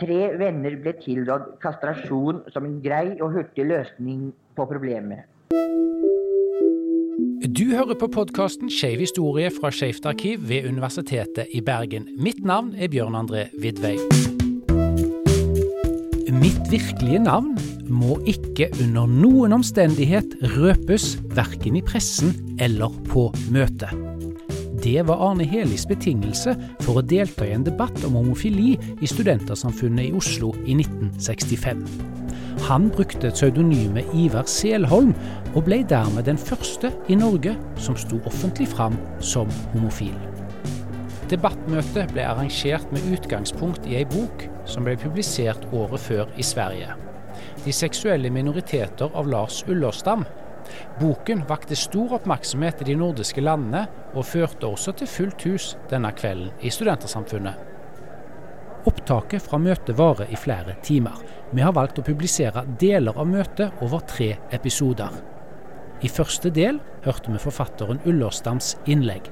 Tre venner ble tilrådd kastrasjon som en grei og hurtig løsning på problemet. Du hører på podkasten Skeiv historie fra Skeivt arkiv ved Universitetet i Bergen. Mitt navn er Bjørn André Vidvei. Mitt virkelige navn må ikke under noen omstendighet røpes verken i pressen eller på møtet. Det var Arne Helis betingelse for å delta i en debatt om homofili i Studentersamfunnet i Oslo i 1965. Han brukte pseudonymet Ivar Selholm, og ble dermed den første i Norge som sto offentlig fram som homofil. Debattmøtet ble arrangert med utgangspunkt i ei bok som ble publisert året før i Sverige. 'De seksuelle minoriteter' av Lars Ullerstam. Boken vakte stor oppmerksomhet i de nordiske landene, og førte også til fullt hus denne kvelden i Studentersamfunnet. Opptaket fra møtet varer i flere timer. Vi har valgt å publisere deler av møtet over tre episoder. I første del hørte vi forfatteren Ullerstams innlegg.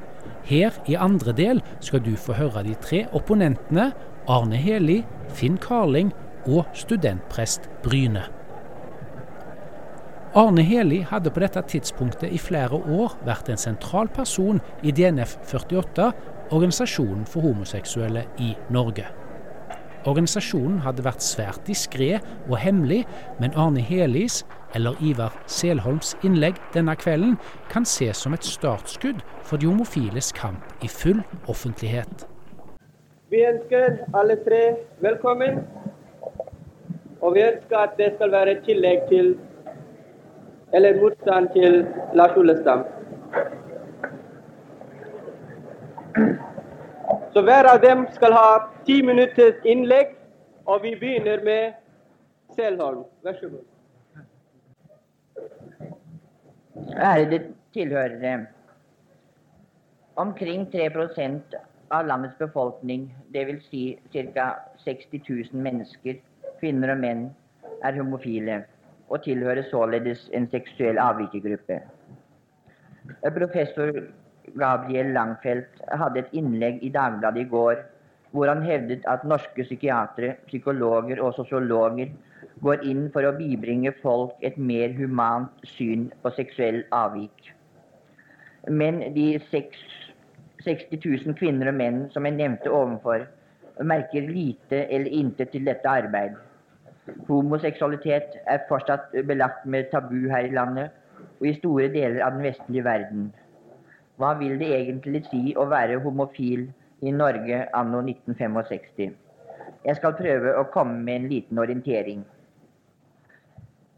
Her i andre del skal du få høre de tre opponentene Arne Heli, Finn Karling og studentprest Bryne. Arne Heli hadde på dette tidspunktet i flere år vært en sentral person i DNF 48, organisasjonen for homoseksuelle i Norge. Organisasjonen hadde vært svært diskré og hemmelig, men Arne Helis, eller Ivar Selholms innlegg denne kvelden, kan ses som et startskudd for de homofiles kamp i full offentlighet. Vi ønsker alle tre velkommen. Og vi ønsker at det skal være et tillegg til eller motstand til Lars Ullestam. Så hver av dem skal ha ti minutters innlegg, og vi begynner med Selholm. Vær så god. Ærede tilhørere. Omkring 3% av landets befolkning, dvs. Si ca. 60 000 mennesker, kvinner og menn, er homofile og tilhører således en seksuell avvikergruppe. Professor Gabriel Langfeldt hadde et innlegg i Dagbladet i går hvor han hevdet at norske psykiatere, psykologer og sosiologer går inn for å bibringe folk et mer humant syn på seksuell avvik. Men de seks 60 000 kvinner og menn som jeg nevnte ovenfor, merker lite eller intet til dette arbeid. Homoseksualitet er fortsatt belagt med tabu her i landet og i store deler av den vestlige verden. Hva vil det egentlig si å være homofil i Norge anno 1965? Jeg skal prøve å komme med en liten orientering.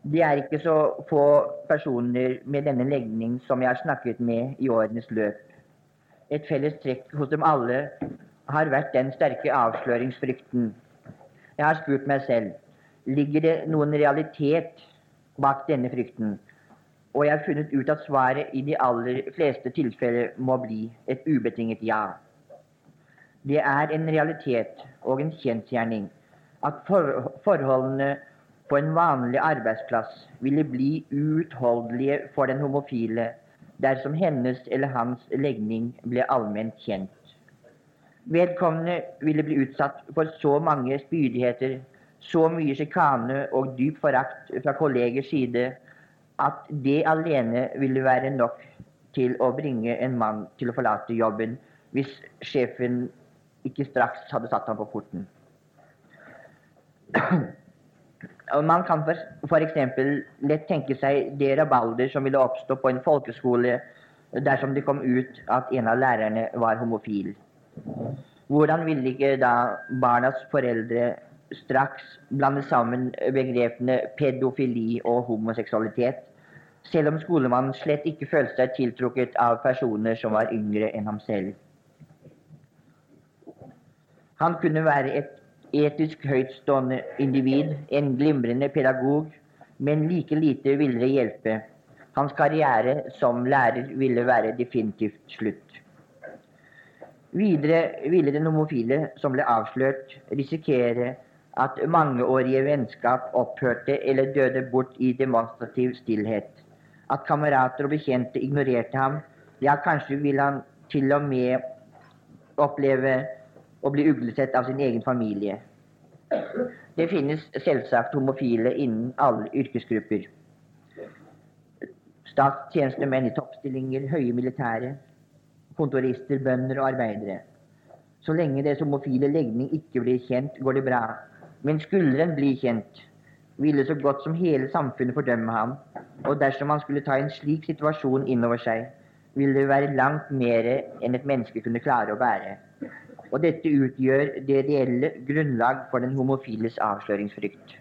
Det er ikke så få personer med denne legning som jeg har snakket med i årenes løp. Et felles trekk hos dem alle har vært den sterke avsløringsfrykten. Jeg har spurt meg selv ligger det noen realitet bak denne frykten, og jeg har funnet ut at svaret i de aller fleste tilfeller må bli et ubetinget ja. Det er en realitet og en kjensgjerning at for forholdene på en vanlig arbeidsplass ville bli uutholdelige for den homofile dersom hennes eller hans legning ble allment kjent. Vedkommende ville bli utsatt for så mange spydigheter, så mye sjikane og dyp forakt fra kollegers side at det alene ville være nok til å bringe en mann til å forlate jobben hvis sjefen ikke straks hadde satt ham på porten. Man kan f.eks. lett tenke seg det rabalder som ville oppstå på en folkeskole dersom det kom ut at en av lærerne var homofil. Hvordan ville ikke da barnas foreldre straks blande sammen begrepene pedofili og homoseksualitet, selv om skolemannen slett ikke følte seg tiltrukket av personer som var yngre enn ham selv? Han kunne være et etisk høytstående individ, en glimrende pedagog, men like lite ville det hjelpe. Hans karriere som lærer ville være definitivt slutt. Videre ville den homofile som ble avslørt, risikere at mangeårige vennskap opphørte eller døde bort i demonstrativ stillhet. At kamerater og bekjente ignorerte ham, ja, kanskje ville han til og med oppleve å bli uglesett av sin egen familie. Det finnes selvsagt homofile innen alle yrkesgrupper. Statstjenestemenn i toppstillinger, høye militære, kontorister, bønder og arbeidere. Så lenge deres homofile legning ikke blir kjent, går det bra. Men skulle den bli kjent, ville så godt som hele samfunnet fordømme ham, og dersom han skulle ta en slik situasjon innover seg, ville det være langt mer enn et menneske kunne klare å bære. Og dette utgjør det reelle grunnlag for den homofiles avsløringsfrykt.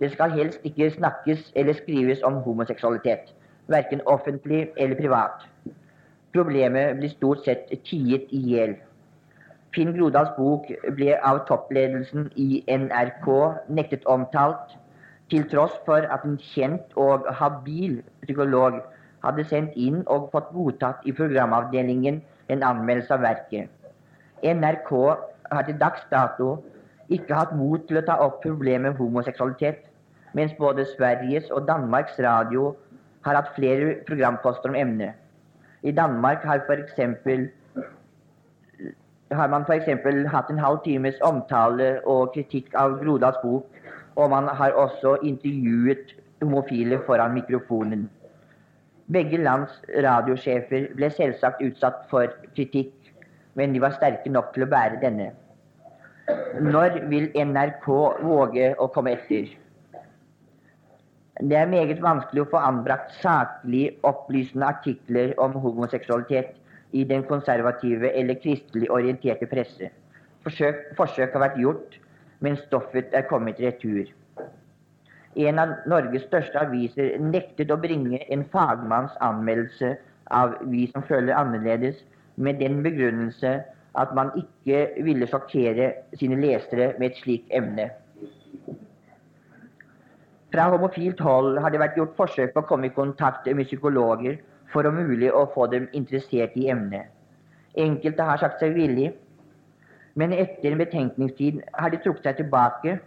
Det skal helst ikke snakkes eller skrives om homoseksualitet, verken offentlig eller privat. Problemet blir stort sett tiet i hjel. Finn Grodals bok ble av toppledelsen i NRK nektet omtalt, til tross for at en kjent og habil psykolog hadde sendt inn og fått godtatt i programavdelingen en anmeldelse av verket. NRK har til dags dato ikke hatt mot til å ta opp problemet homoseksualitet, mens både Sveriges og Danmarks Radio har hatt flere programposter om emnet. I Danmark har, eksempel, har man f.eks. hatt en halv times omtale og kritikk av Grodals bok, og man har også intervjuet homofile foran mikrofonen. Begge lands radiosjefer ble selvsagt utsatt for kritikk, men de var sterke nok til å bære denne. Når vil NRK våge å komme etter? Det er meget vanskelig å få anbrakt saklig opplysende artikler om homoseksualitet i den konservative eller kristelig orienterte presse. Forsøk, forsøk har vært gjort, men stoffet er kommet retur. En av Norges største aviser nektet å bringe en fagmanns anmeldelse av Vi som føler annerledes, med den begrunnelse at man ikke ville sjokkere sine lesere med et slikt emne. Fra homofilt hold har det vært gjort forsøk på å komme i kontakt med psykologer for om mulig å få dem interessert i emnet. Enkelte har sagt seg villig, men etter en betenkningstid har de trukket seg tilbake,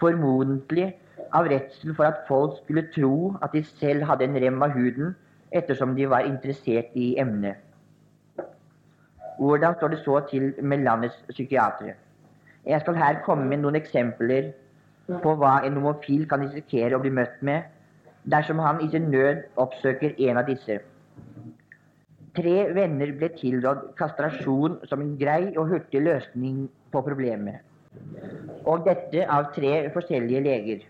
formodentlig av redsel for at folk skulle tro at de selv hadde en rem av huden, ettersom de var interessert i emnet. Hvordan står det så til med landets psykiatere? Jeg skal her komme med noen eksempler på hva en homofil kan risikere å bli møtt med dersom han i sin nød oppsøker en av disse. Tre venner ble tilrådd kastrasjon som en grei og hurtig løsning på problemet, og dette av tre forskjellige leger.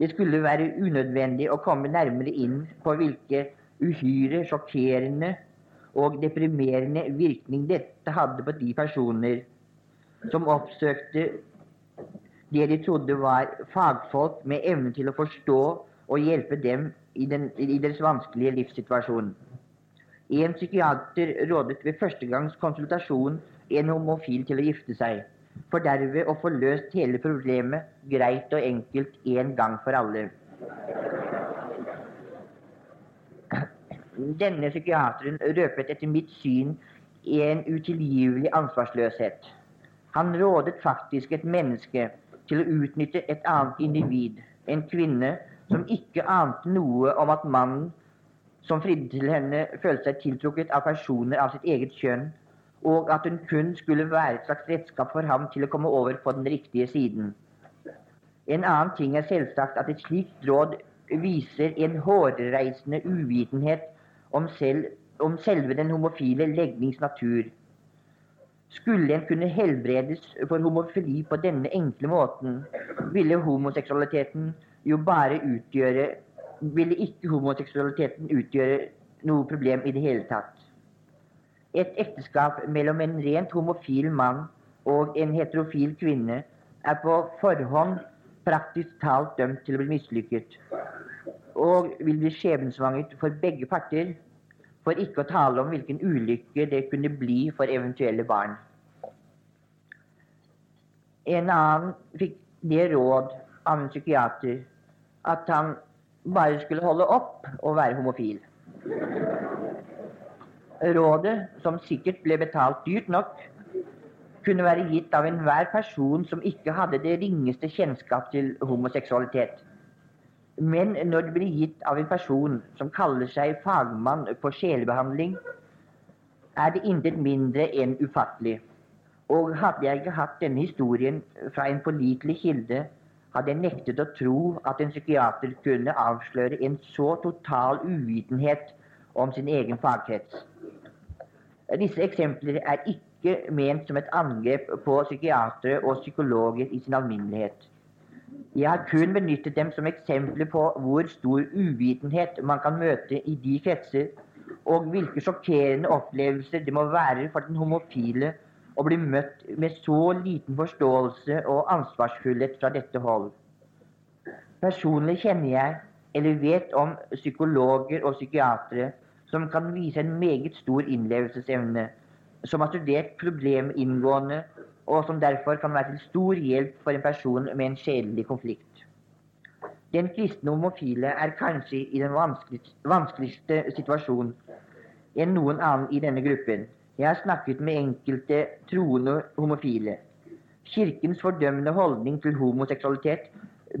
Det skulle være unødvendig å komme nærmere inn på hvilke uhyre sjokkerende og deprimerende virkning dette hadde på de personer som oppsøkte det de trodde var fagfolk med evne til å forstå og hjelpe dem i, den, i deres vanskelige livssituasjon. En psykiater rådet ved førstegangs konsultasjon en homofil til å gifte seg, for derved å få løst hele problemet greit og enkelt en gang for alle. Denne psykiateren røpet etter mitt syn en utilgivelig ansvarsløshet. Han rådet faktisk et menneske til å utnytte et annet individ, en kvinne som ikke ante noe om at mannen som fridde til henne, følte seg tiltrukket av personer av sitt eget kjønn, og at hun kun skulle være et slags redskap for ham til å komme over på den riktige siden. En annen ting er selvsagt at et slikt råd viser en hårreisende uvitenhet om, selv, om selve den homofile legnings natur skulle en kunne helbredes for homofili på denne enkle måten, ville homoseksualiteten jo bare utgjøre Ville ikke homoseksualiteten utgjøre noe problem i det hele tatt. Et ekteskap mellom en rent homofil mann og en heterofil kvinne er på forhånd praktisk talt dømt til å bli mislykket, og vil bli skjebnesvangert for begge parter, for ikke å tale om hvilken ulykke det kunne bli for eventuelle barn. En annen fikk det råd av en psykiater at han bare skulle holde opp å være homofil. Rådet, som sikkert ble betalt dyrt nok, kunne være gitt av enhver person som ikke hadde det ringeste kjennskap til homoseksualitet. Men når det blir gitt av en person som kaller seg fagmann på sjelebehandling, er det intet mindre enn ufattelig. Og hadde jeg ikke hatt denne historien fra en pålitelig kilde, hadde jeg nektet å tro at en psykiater kunne avsløre en så total uvitenhet om sin egen fagkrets. Disse eksempler er ikke ment som et angrep på psykiatere og psykologer i sin alminnelighet. Jeg har kun benyttet dem som eksempler på hvor stor uvitenhet man kan møte i de kretser, og hvilke sjokkerende opplevelser det må være for den homofile å blir møtt med så liten forståelse og ansvarsfullhet fra dette hold. Personlig kjenner jeg, eller vet om, psykologer og psykiatere som kan vise en meget stor innlevelsesevne, som har studert problemet inngående, og som derfor kan være til stor hjelp for en person med en sjelelig konflikt. Den kristne homofile er kanskje i den vanskeligste, vanskeligste situasjon enn noen annen i denne gruppen. Jeg har snakket med enkelte troende homofile. Kirkens fordømmende holdning til homoseksualitet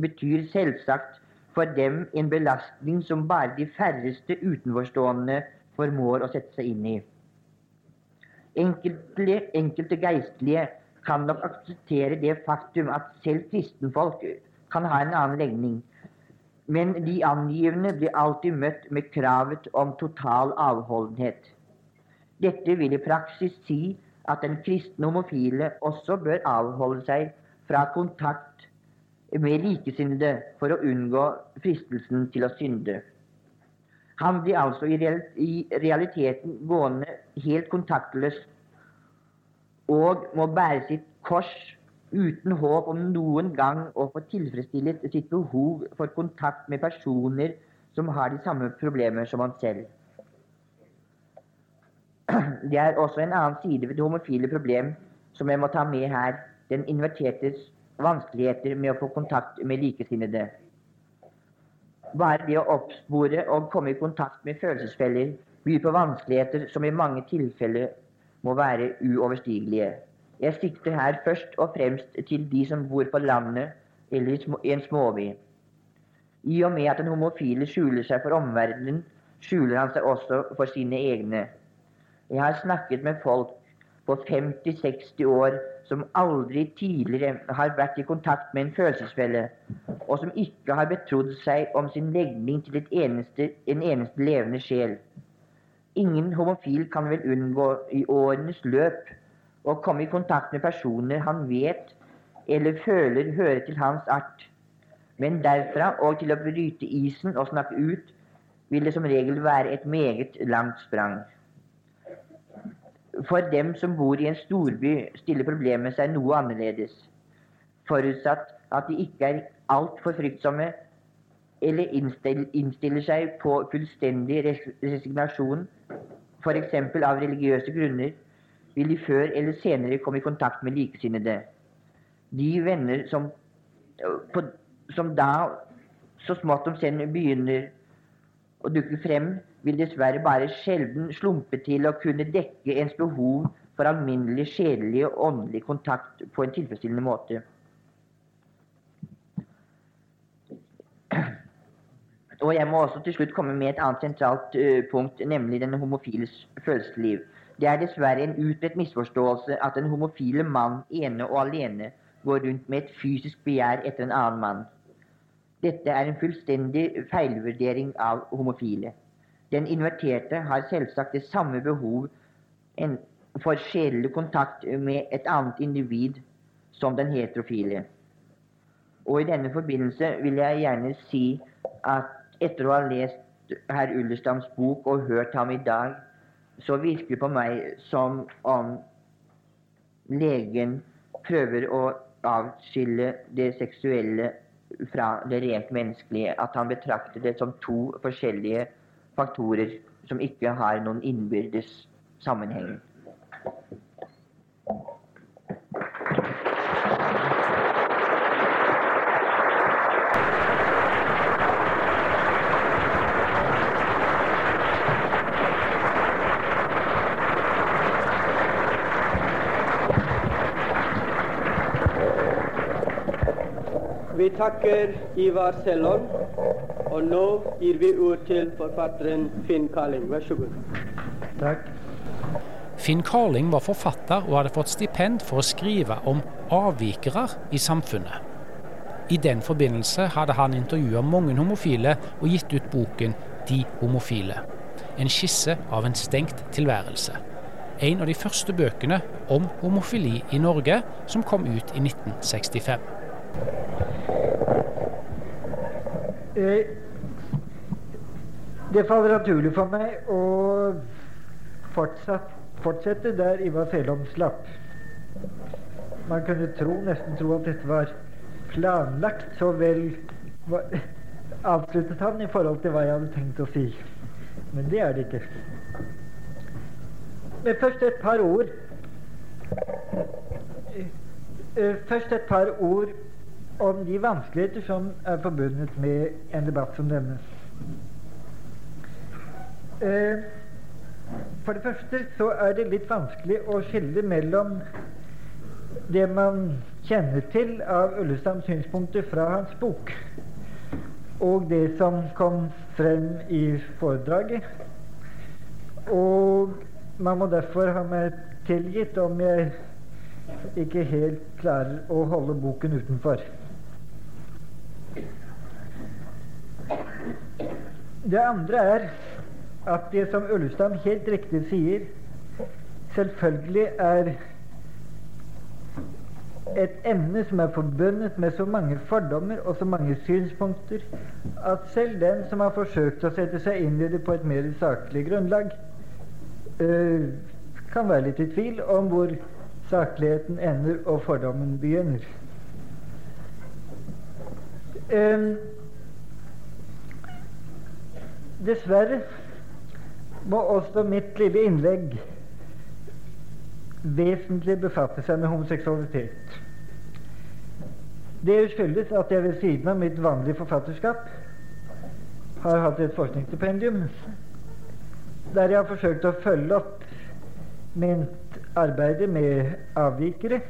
betyr selvsagt for dem en belastning som bare de færreste utenforstående formår å sette seg inn i. Enkelte, enkelte geistlige kan nok akseptere det faktum at selv kristenfolk kan ha en annen legning, men de angivende blir alltid møtt med kravet om total avholdenhet. Dette vil i praksis si at den kristne homofile også bør avholde seg fra kontakt med likesinnede for å unngå fristelsen til å synde. Han blir altså i realiteten gående helt kontaktløs og må bære sitt kors uten håp om noen gang å få tilfredsstillet sitt behov for kontakt med personer som har de samme problemer som han selv. Det er også en annen side ved det homofile problem som jeg må ta med her. Den invertertes vanskeligheter med å få kontakt med likesinnede. Bare det å oppspore og komme i kontakt med følelsesfeller byr på vanskeligheter som i mange tilfeller må være uoverstigelige. Jeg sikter her først og fremst til de som bor på landet eller i en småby. I og med at den homofile skjuler seg for omverdenen, skjuler han seg også for sine egne. Jeg har snakket med folk på 50-60 år som aldri tidligere har vært i kontakt med en følelsesfelle, og som ikke har betrodd seg om sin legning til eneste, en eneste levende sjel. Ingen homofil kan vel unngå i årenes løp å komme i kontakt med personer han vet eller føler hører til hans art. Men derfra og til å bryte isen og snakke ut vil det som regel være et meget langt sprang. For dem som bor i en storby, stiller problemet seg noe annerledes, forutsatt at de ikke er altfor fryktsomme eller innstiller seg på fullstendig resignasjon, f.eks. av religiøse grunner, vil de før eller senere komme i kontakt med likesinnede. De venner som, på, som da så smått om senn begynner å dukke frem, vil dessverre bare sjelden slumpe til å kunne dekke ens behov for alminnelig sjelelig og åndelig kontakt på en tilfredsstillende måte. Og Jeg må også til slutt komme med et annet sentralt uh, punkt, nemlig den homofiles følelsesliv. Det er dessverre en utbredt misforståelse at den homofile mann ene og alene går rundt med et fysisk begjær etter en annen mann. Dette er en fullstendig feilvurdering av homofile. Den inverterte har selvsagt det samme behov for sjelelig kontakt med et annet individ som den heterofile. Og I denne forbindelse vil jeg gjerne si at etter å ha lest herr Ullerstams bok og hørt ham i dag, så virker det på meg som om legen prøver å avskille det seksuelle fra det rent menneskelige. At han betrakter det som to forskjellige faktorer som ikke har noen innbyrdes sammenheng. Vi takker Ivar Sellon og nå gir vi ord til forfatteren Finn Carling. Vær så god. Takk. Finn Carling var forfatter og hadde fått stipend for å skrive om avvikere i samfunnet. I den forbindelse hadde han intervjua mange homofile og gitt ut boken 'De homofile'. En skisse av en stengt tilværelse. En av de første bøkene om homofili i Norge, som kom ut i 1965. Eh, det faller naturlig for meg å fortsatt, fortsette der Ivar Selom slapp. Man kunne tro, nesten tro at dette var planlagt, så vel avsluttet han i forhold til hva jeg hadde tenkt å si. Men det er det ikke. Men først et par ord eh, Først et par ord om de vanskeligheter som er forbundet med en debatt som denne. Eh, for det første så er det litt vanskelig å skille mellom det man kjenner til av Ullestams synspunkter fra hans bok, og det som kom frem i foredraget. Og man må derfor ha meg tilgitt om jeg ikke helt klarer å holde boken utenfor. Det andre er at det som Ullestad helt riktig sier, selvfølgelig er et emne som er forbundet med så mange fordommer og så mange synspunkter at selv den som har forsøkt å sette seg inn i det på et mer saklig grunnlag, øh, kan være litt i tvil om hvor sakligheten ender og fordommen begynner. Um, Dessverre må også mitt lille innlegg vesentlig befatte seg med homoseksualitet. Det skyldes at jeg ved siden av mitt vanlige forfatterskap har hatt et forskningsstipendium der jeg har forsøkt å følge opp mitt arbeid med avvikere.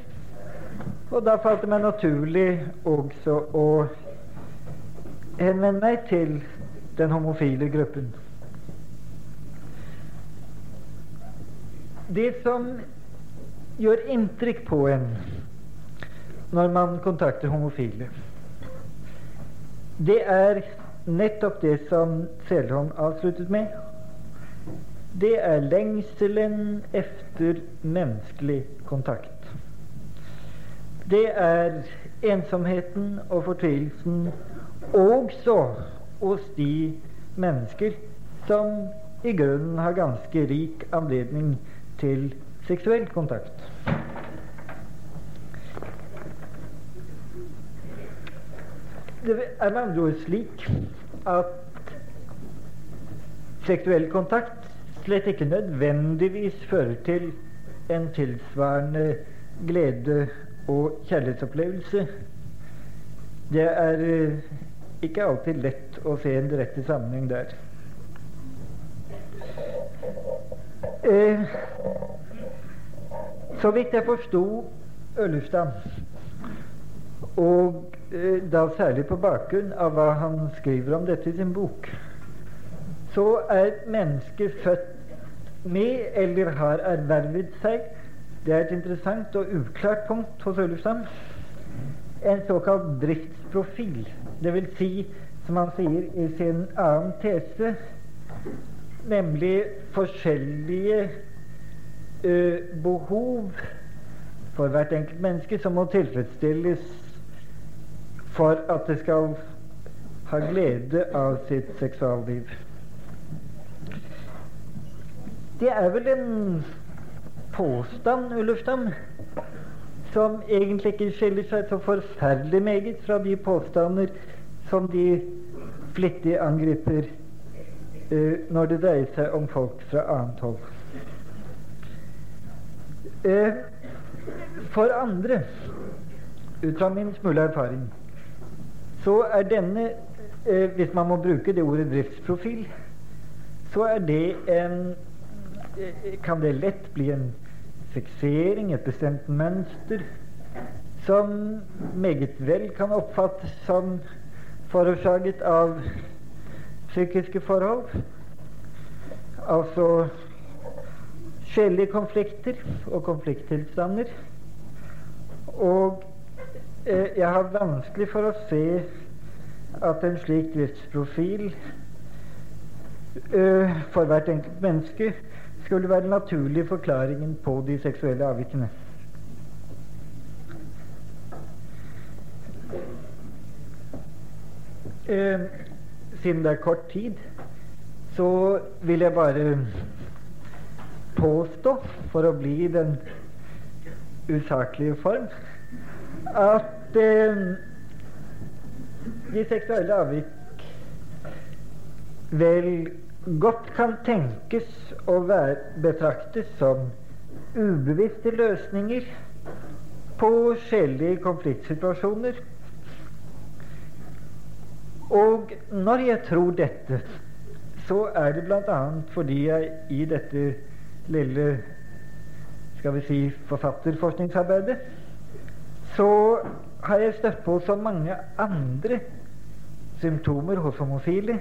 Og da falt det meg naturlig også å henvende meg til den homofile gruppen. Det som gjør inntrykk på en når man kontakter homofile, det er nettopp det som Selholm avsluttet med. Det er lengselen efter menneskelig kontakt. Det er ensomheten og fortvilelsen også hos de mennesker som i grunnen har ganske rik anledning til seksuell kontakt. Det er med andre ord slik at seksuell kontakt slett ikke nødvendigvis fører til en tilsvarende glede og kjærlighetsopplevelse. Det er ikke alltid lett å se en direkte sammenheng der. Eh, så vidt jeg forsto Øllestad, og eh, da særlig på bakgrunn av hva han skriver om dette i sin bok, så er mennesket født med eller har ervervet seg Det er et interessant og uklart punkt hos Øllestad. En såkalt driftsprofil. Det vil si, som han sier i sin annen tese, nemlig forskjellige ø, behov for hvert enkelt menneske som må tilfredsstilles for at det skal ha glede av sitt seksualliv. Det er vel en påstand, Ullufstam, som egentlig ikke skiller seg så forferdelig meget fra de påstander som de flittig angriper uh, når det dreier seg om folk fra annet hold. Uh, for andre, ut fra min smule erfaring, så er denne, uh, hvis man må bruke det ordet driftsprofil, så er det en Kan det lett bli en fiksering, et bestemt mønster, som meget vel kan oppfattes som forårsaket av psykiske forhold. Altså sjelelige konflikter og konflikttilstander. Og eh, jeg har vanskelig for å se at en slik driftsprofil eh, for hvert enkelt menneske skulle være den naturlige forklaringen på de seksuelle avvikene. Eh, siden det er kort tid, så vil jeg bare påstå, for å bli i den usaklige form, at eh, de seksuelle avvik vel godt kan tenkes å betraktes som ubevisste løsninger på sjelelige konfliktsituasjoner. Og når jeg tror dette, så er det bl.a. fordi jeg i dette lille skal vi si forfatterforskningsarbeidet så har jeg støtt på så mange andre symptomer hos homofile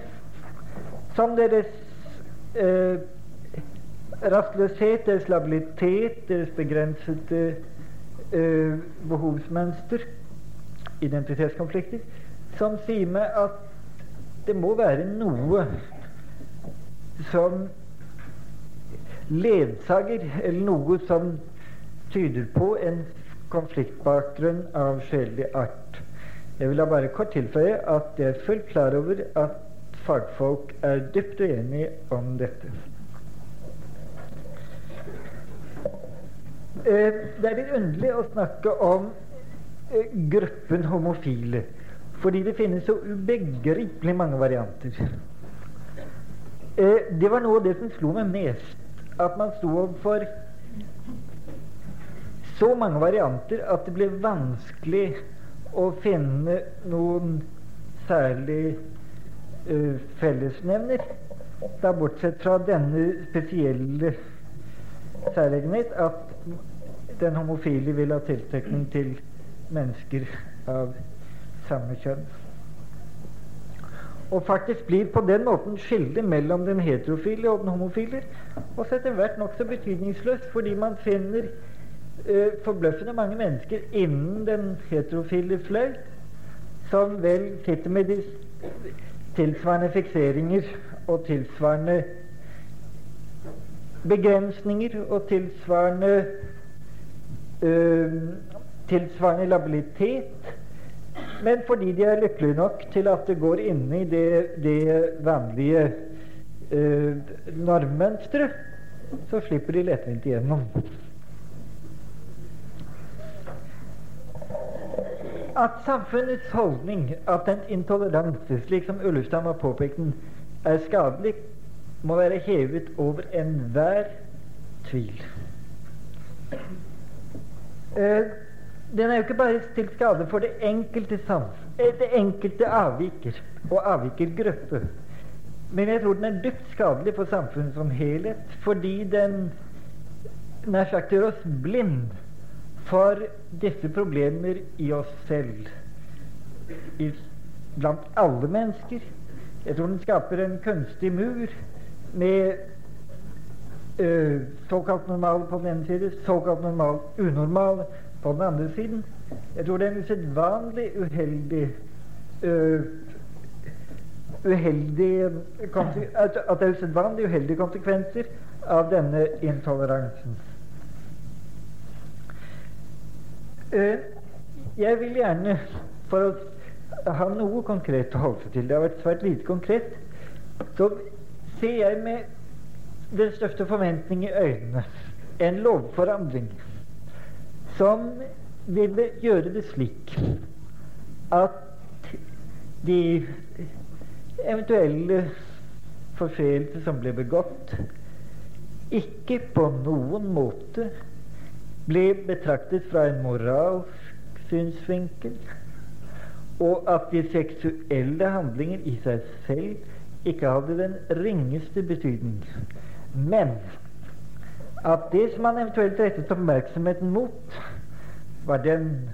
som deres eh, rastløshet, deres labilitet, deres begrensede eh, behovsmønster, identitetskonflikter, som sier meg at det må være noe som ledsager, eller noe som tyder på en konfliktbakgrunn av sjelelig art. Jeg vil da bare kort tilføye at jeg er fullt klar over at fagfolk er dypt uenige om dette. Eh, det er litt underlig å snakke om eh, gruppen homofile, fordi det finnes så ubegripelig mange varianter. Eh, det var noe av det som slo meg mest, at man sto overfor så mange varianter at det ble vanskelig å finne noen særlig uh, fellesnevner. Da bortsett fra denne spesielle særegenhet at den homofile vil ha tiltrekning til mennesker av samme kjønn. Og faktisk blir på den måten skillet mellom den heterofile og den homofile også etter hvert nokså betydningsløst, fordi man finner uh, forbløffende mange mennesker innen den heterofile fløy som vel sitter med de tilsvarende fikseringer og tilsvarende begrensninger og tilsvarende øh, tilsvarende labilitet. Men fordi de er lykkelige nok til at det går inn i det, det vanlige øh, normmønsteret, så slipper de lettvint igjennom. At samfunnets holdning, at den intoleranse, slik som Ullestad har påpekt den, er skadelig, må være hevet over enhver tvil. Eh, den er jo ikke bare til skade for det enkelte, eh, det enkelte avviker og avvikergruppe. Men jeg tror den er dypt skadelig for samfunnet som helhet, fordi den nær sagt gjør oss blind for disse problemer i oss selv. I, blant alle mennesker. Jeg tror den skaper en kunstig mur med øh, såkalt normale på den ene siden, såkalt normal, unormale på den andre siden. Jeg tror det er en usedvanlig uheldig øh, uheldig at, det er usedvanlig uheldige konsekvenser av denne intoleransen. Uh, jeg vil gjerne, for å ha noe konkret å holde seg til Det har vært svært lite konkret. Så ser jeg med den største forventning i øynene en lovforandring som ville gjøre det slik at de eventuelle forseelser som ble begått, ikke på noen måte ble betraktet fra en moralsk synsvinkel, og at de seksuelle handlinger i seg selv ikke hadde den ringeste betydning. Men at det som man eventuelt rettet oppmerksomheten mot, var den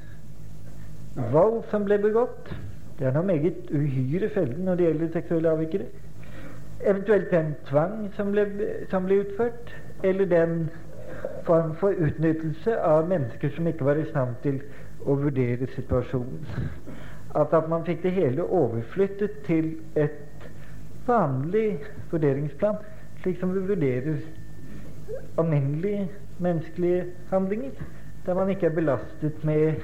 vold som ble begått. Det er noe meget uhyre fellende når det gjelder seksuelle avvikere. Eventuelt den tvang som ble, som ble utført, eller den form for utnyttelse av mennesker som ikke var i stand til å vurdere situasjonen. At, at man fikk det hele overflyttet til et vanlig vurderingsplan, slik som vi vurderer alminnelige menneskelige handlinger, der man ikke er belastet med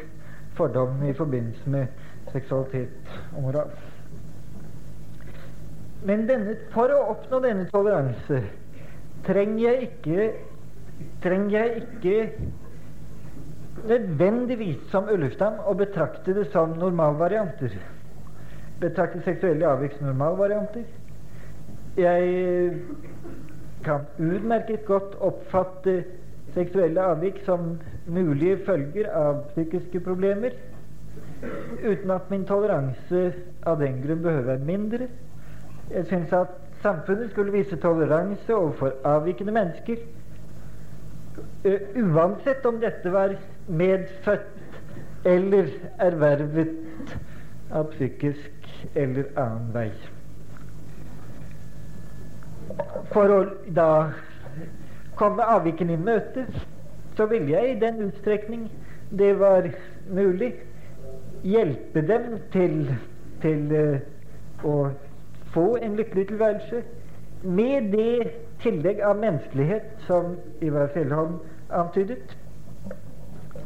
fordom i forbindelse med seksualitet og moral. Men denne, for å oppnå denne toleranse trenger jeg ikke trenger jeg ikke nødvendigvis som Ullefstam å betrakte det som normalvarianter. Betrakte seksuelle avvik som normalvarianter. Jeg kan utmerket godt oppfatte seksuelle avvik som mulige følger av psykiske problemer, uten at min toleranse av den grunn behøver være mindre. Jeg syns at samfunnet skulle vise toleranse overfor avvikende mennesker, uansett om dette var medfødt eller ervervet av psykisk eller annen vei. For å da komme avvikene i møte, så ville jeg i den utstrekning det var mulig, hjelpe dem til, til uh, å få en lykkelig tilværelse med det tillegg av menneskelighet som Ivar Fjellholm antydet.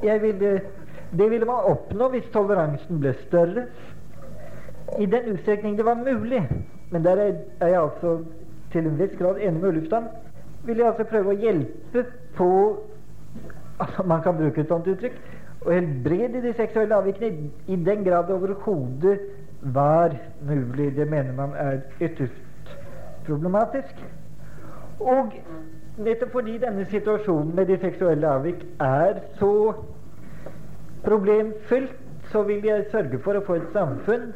Ville, det ville man oppnå hvis toleransen ble større. I den utstrekning det var mulig. Men der er, jeg altså til en viss grad enig med Ullefstam. Vil jeg altså prøve å hjelpe på altså Man kan bruke et sånt uttrykk. Å helbrede de seksuelle avvikene i den grad det overhodet var mulig. Det mener man er ytterst problematisk. Og nettopp fordi denne situasjonen med de seksuelle avvik er så problemfylt, så vil jeg sørge for å få et samfunn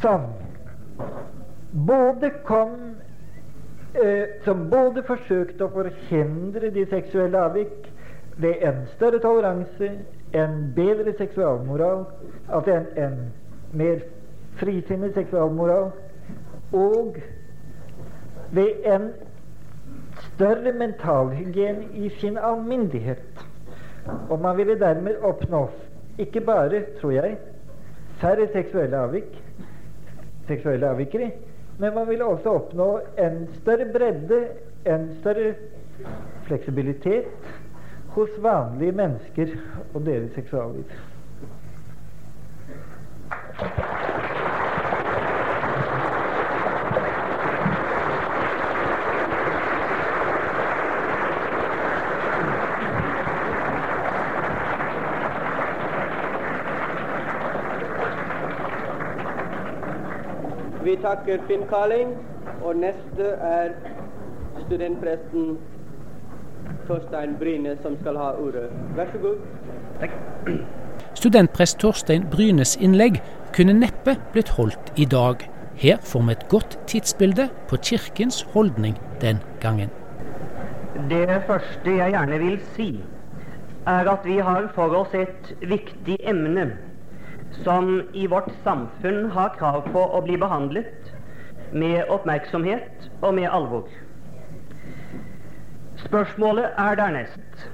som både kom eh, Som både forsøkte å forhindre de seksuelle avvik ved en større toleranse, en bedre seksualmoral, altså en, en mer frisinnet seksualmoral, og ved en større mentalhygiene i sin alminnelighet. Og man ville dermed oppnå ikke bare, tror jeg, færre seksuelle avvik, seksuelle avvikere, men man ville også oppnå en større bredde, en større fleksibilitet hos vanlige mennesker og deres seksualliv. Takker Finn Kaling, og neste er studentpresten Torstein Bryne som skal ha ordet. Vær så god. Takk. Studentprest Torstein Brynes innlegg kunne neppe blitt holdt i dag. Her får vi et godt tidsbilde på kirkens holdning den gangen. Det første jeg gjerne vil si, er at vi har for oss et viktig emne som i vårt samfunn har krav på å bli behandlet med oppmerksomhet og med alvor. Spørsmålet er dernest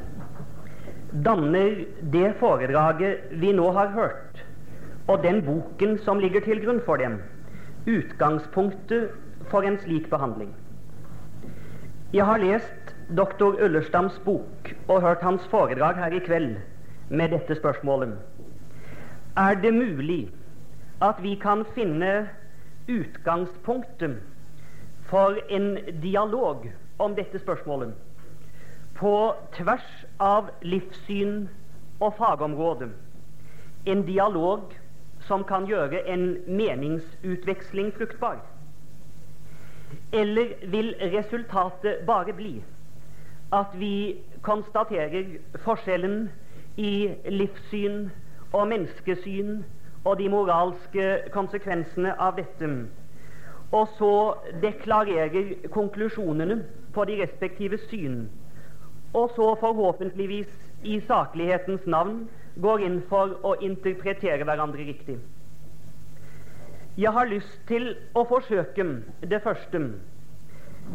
danner det foredraget vi nå har hørt, og den boken som ligger til grunn for dem, utgangspunktet for en slik behandling. Jeg har lest doktor Ullerstams bok og hørt hans foredrag her i kveld med dette spørsmålet. Er det mulig at vi kan finne utgangspunktet for en dialog om dette spørsmålet på tvers av livssyn og fagområde? En dialog som kan gjøre en meningsutveksling fruktbar? Eller vil resultatet bare bli at vi konstaterer forskjellen i livssyn og menneskesyn og de moralske konsekvensene av dette, og så deklarerer konklusjonene på de respektive syn, og så forhåpentligvis i saklighetens navn går inn for å interpretere hverandre riktig. Jeg har lyst til å forsøke det første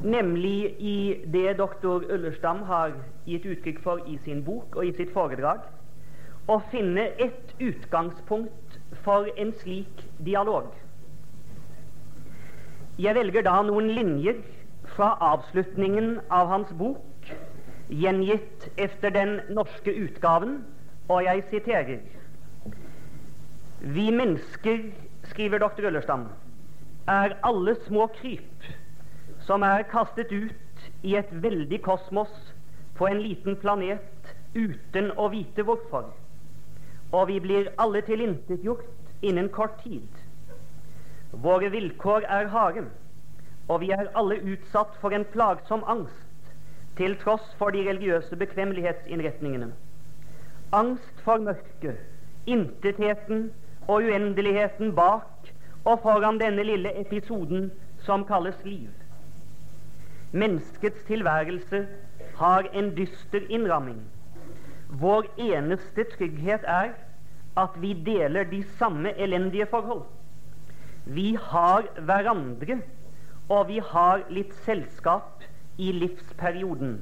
nemlig i det doktor Ullerstam har gitt uttrykk for i sin bok og i sitt foredrag, å finne et utgangspunkt for en slik dialog. Jeg velger da noen linjer fra avslutningen av hans bok, gjengitt efter den norske utgaven, og jeg siterer Vi mennesker, skriver dr. Ullerstam, er alle små kryp som er kastet ut i et veldig kosmos på en liten planet uten å vite hvorfor. Og vi blir alle tilintetgjort innen kort tid. Våre vilkår er harde, og vi er alle utsatt for en plagsom angst til tross for de religiøse bekvemmelighetsinnretningene. Angst for mørket, intetheten og uendeligheten bak og foran denne lille episoden som kalles liv. Menneskets tilværelse har en dyster innramming. Vår eneste trygghet er at vi deler de samme elendige forhold. Vi har hverandre, og vi har litt selskap i livsperioden.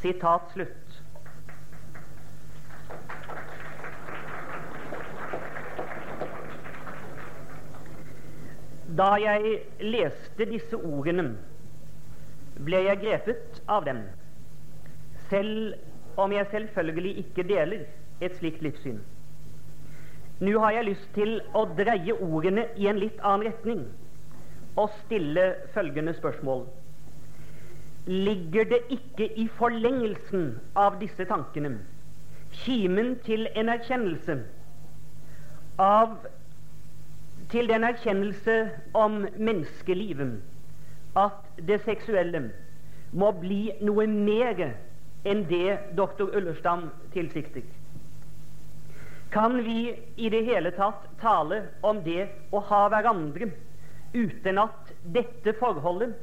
Sitat slutt. Da jeg leste disse ordene ble jeg grepet av dem, selv om jeg selvfølgelig ikke deler et slikt livssyn. Nå har jeg lyst til å dreie ordene i en litt annen retning og stille følgende spørsmål. Ligger det ikke i forlengelsen av disse tankene kimen til en erkjennelse av til den erkjennelse om menneskelivet at det seksuelle må bli noe mer enn det doktor Ullerstam tilsikter. Kan vi i det hele tatt tale om det å ha hverandre uten at dette forholdet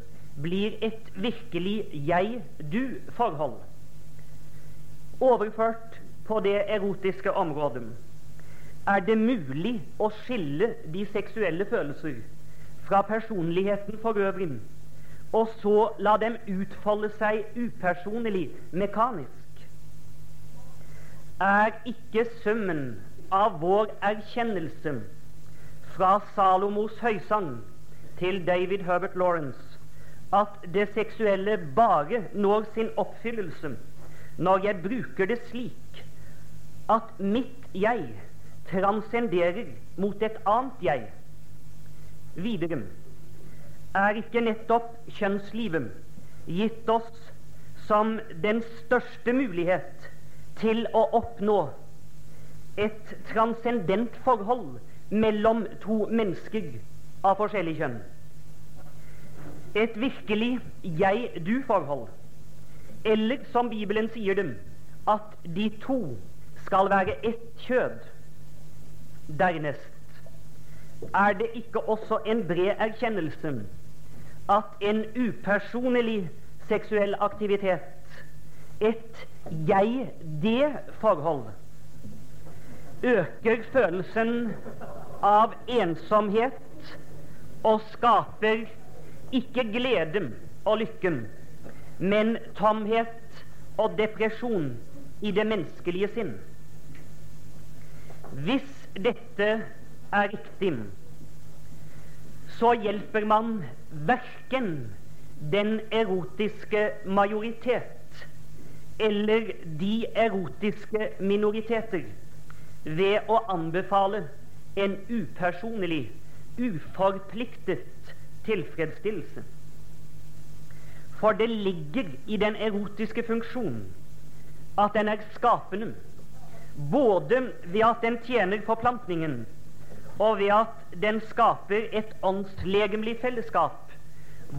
blir et virkelig jeg-du-forhold? Overført på det erotiske området er det mulig å skille de seksuelle følelser fra personligheten for øvrig og så la dem utfolde seg upersonlig, mekanisk? Er ikke summen av vår erkjennelse fra Salomos høysang til David Herbert Lawrence at det seksuelle bare når sin oppfyllelse når jeg bruker det slik at mitt jeg transcenderer mot et annet jeg? Videre er ikke nettopp kjønnslivet gitt oss som den største mulighet til å oppnå et transcendent forhold mellom to mennesker av forskjellig kjønn. Et virkelig jeg-du-forhold. Eller som Bibelen sier dem, at de to skal være ett kjød. Dernest er det ikke også en bred erkjennelse at en upersonlig seksuell aktivitet, et jeg-det-forhold, øker følelsen av ensomhet og skaper ikke glede og lykke, men tomhet og depresjon i det menneskelige sinn. Hvis dette er riktig, så hjelper man verken den erotiske majoritet eller de erotiske minoriteter ved å anbefale en upersonlig, uforpliktet tilfredsstillelse. For det ligger i den erotiske funksjonen at den er skapende, både ved at den tjener forplantningen og ved at den skaper et åndslegemlig fellesskap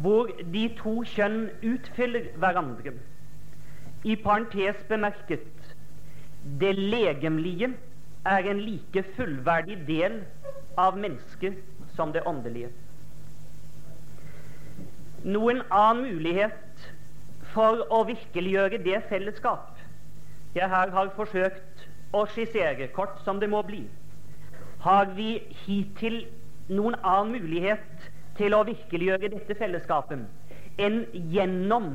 hvor de to kjønn utfyller hverandre. I parentes bemerket det legemlige er en like fullverdig del av mennesket som det åndelige. Noen annen mulighet for å virkeliggjøre det fellesskap jeg her har forsøkt å skissere, kort som det må bli, har vi hittil noen annen mulighet til å virkeliggjøre dette fellesskapet enn gjennom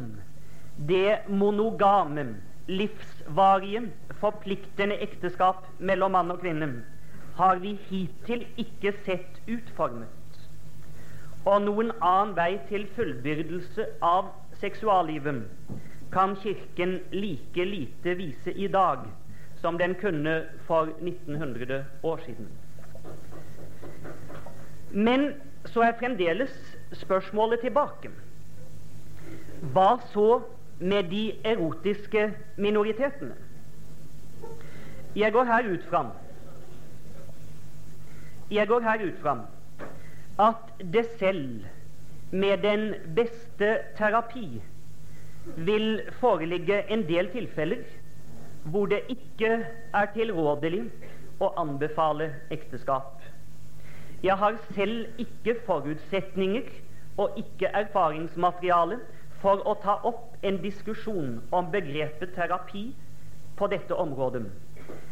det monogame, livsvarige, forpliktende ekteskap mellom mann og kvinne har vi hittil ikke sett utformet. Og noen annen vei til fullbyrdelse av seksuallivet kan Kirken like lite vise i dag som den kunne for 1900 år siden. Men så er fremdeles spørsmålet tilbake. Hva så med de erotiske minoritetene? Jeg går her ut fram Jeg går her ut fram at det selv med den beste terapi vil foreligge en del tilfeller hvor det ikke er tilrådelig å anbefale ekteskap. Jeg har selv ikke forutsetninger og ikke erfaringsmateriale for å ta opp en diskusjon om begrepet terapi på dette området.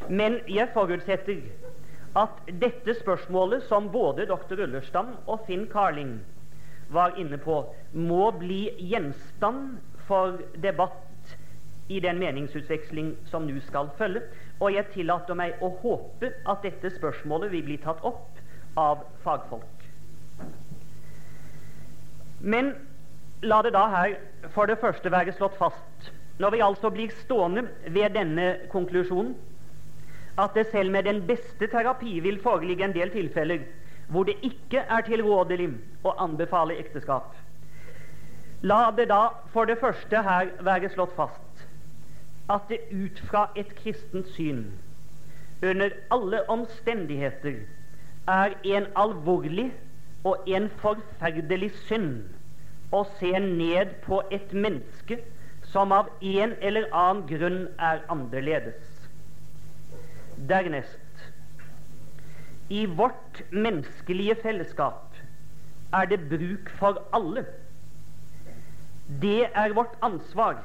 Men jeg forutsetter at dette spørsmålet, som både dr. Ullerstam og Finn Carling var inne på, må bli gjenstand for debatt i den meningsutveksling som nå skal følge. Og jeg tillater meg å håpe at dette spørsmålet vil bli tatt opp av fagfolk. Men la det da her for det første være slått fast, når vi altså blir stående ved denne konklusjonen, at det selv med den beste terapi vil foreligge en del tilfeller hvor det ikke er tilrådelig å anbefale ekteskap. La det da for det første her være slått fast at det ut fra et kristent syn under alle omstendigheter er en alvorlig og en forferdelig synd å se ned på et menneske som av en eller annen grunn er annerledes. Dernest i vårt menneskelige fellesskap er det bruk for alle. Det er vårt ansvar,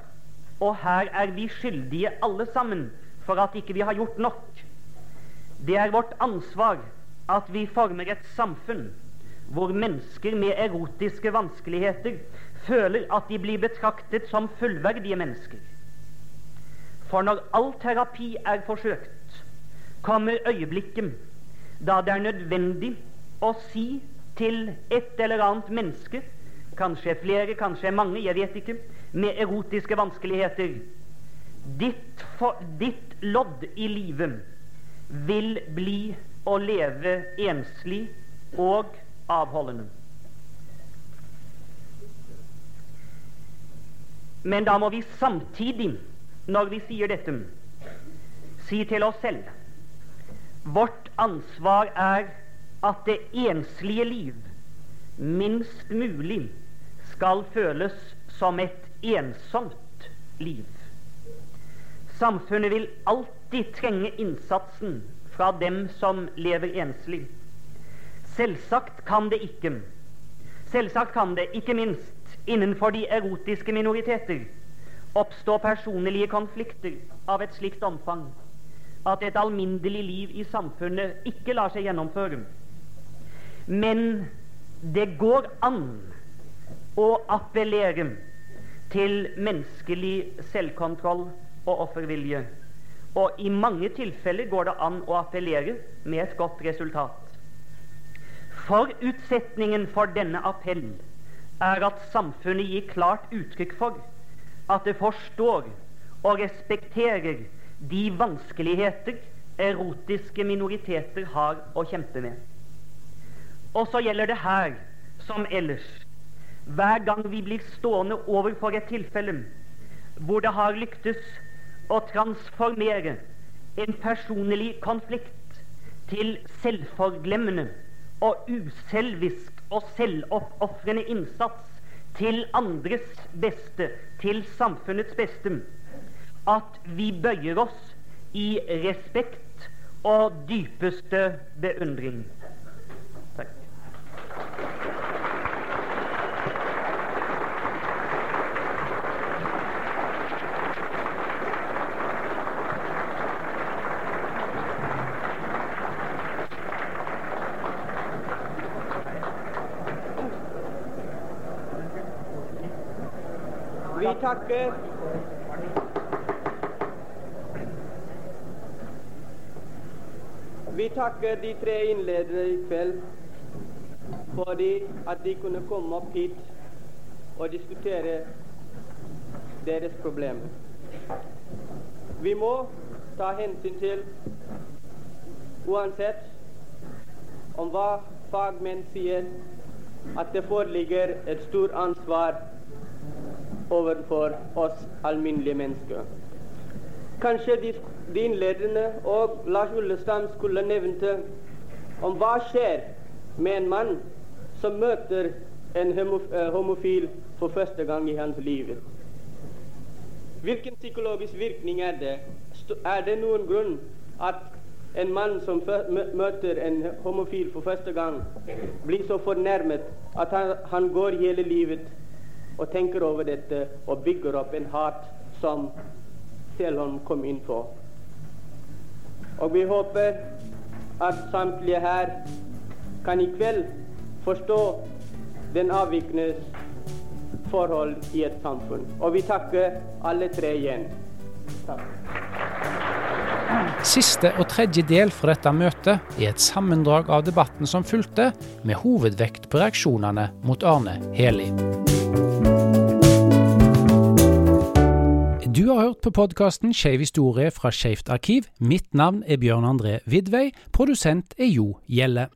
og her er vi skyldige alle sammen for at ikke vi har gjort nok. Det er vårt ansvar at vi former et samfunn hvor mennesker med erotiske vanskeligheter føler at de blir betraktet som fullverdige mennesker. For når all terapi er forsøkt, kommer øyeblikket da det er nødvendig å si til et eller annet menneske, kanskje flere, kanskje mange, jeg vet ikke, med erotiske vanskeligheter Ditt, for, ditt lodd i livet vil bli å leve enslig og avholdende. Men da må vi samtidig, når vi sier dette, si til oss selv vårt ansvar er at det enslige liv minst mulig skal føles som et ensomt liv. Samfunnet vil alltid trenge innsatsen fra dem som lever enslig. Selvsagt kan det ikke, selvsagt kan det, ikke minst innenfor de erotiske minoriteter, oppstå personlige konflikter av et slikt omfang at et alminnelig liv i samfunnet ikke lar seg gjennomføre. Men det går an å appellere til menneskelig selvkontroll og offervilje og i mange tilfeller går det an å appellere med et godt resultat. Forutsetningen for denne appell er at samfunnet gir klart uttrykk for at det forstår og respekterer de vanskeligheter erotiske minoriteter har å kjempe med. Og så gjelder det her som ellers. Hver gang vi blir stående overfor et tilfelle hvor det har lyktes å transformere en personlig konflikt til selvforglemmende og uselvisk og selvoppofrende innsats til andres beste, til samfunnets beste, at vi bøyer oss i respekt og dypeste beundring. Vi takker Vi takker de tre innledere i kveld fordi at de kunne komme opp hit og diskutere deres problemer. Vi må ta hensyn til, uansett om hva fagmenn sier, at det foreligger et stort ansvar overfor oss alminnelige mennesker. Kanskje de, de innledende og Lars Ullestam skulle nevnte om hva skjer med en mann som møter en eh, homofil for første gang i hans liv. Hvilken psykologisk virkning er det? Er det noen grunn at en mann som møter en homofil for første gang, blir så fornærmet at han, han går hele livet og tenker over dette og bygger opp en hat som Selholm kom inn på. Og vi håper at samtlige her kan i kveld forstå den avvikende forhold i et samfunn. Og vi takker alle tre igjen. Takk. Siste og tredje del fra dette møtet er et sammendrag av debatten som fulgte, med hovedvekt på reaksjonene mot Arne Heli. Du har hørt på podkasten Skeiv historie fra Skeivt arkiv. Mitt navn er Bjørn André Vidvei. Produsent er Jo Gjelle.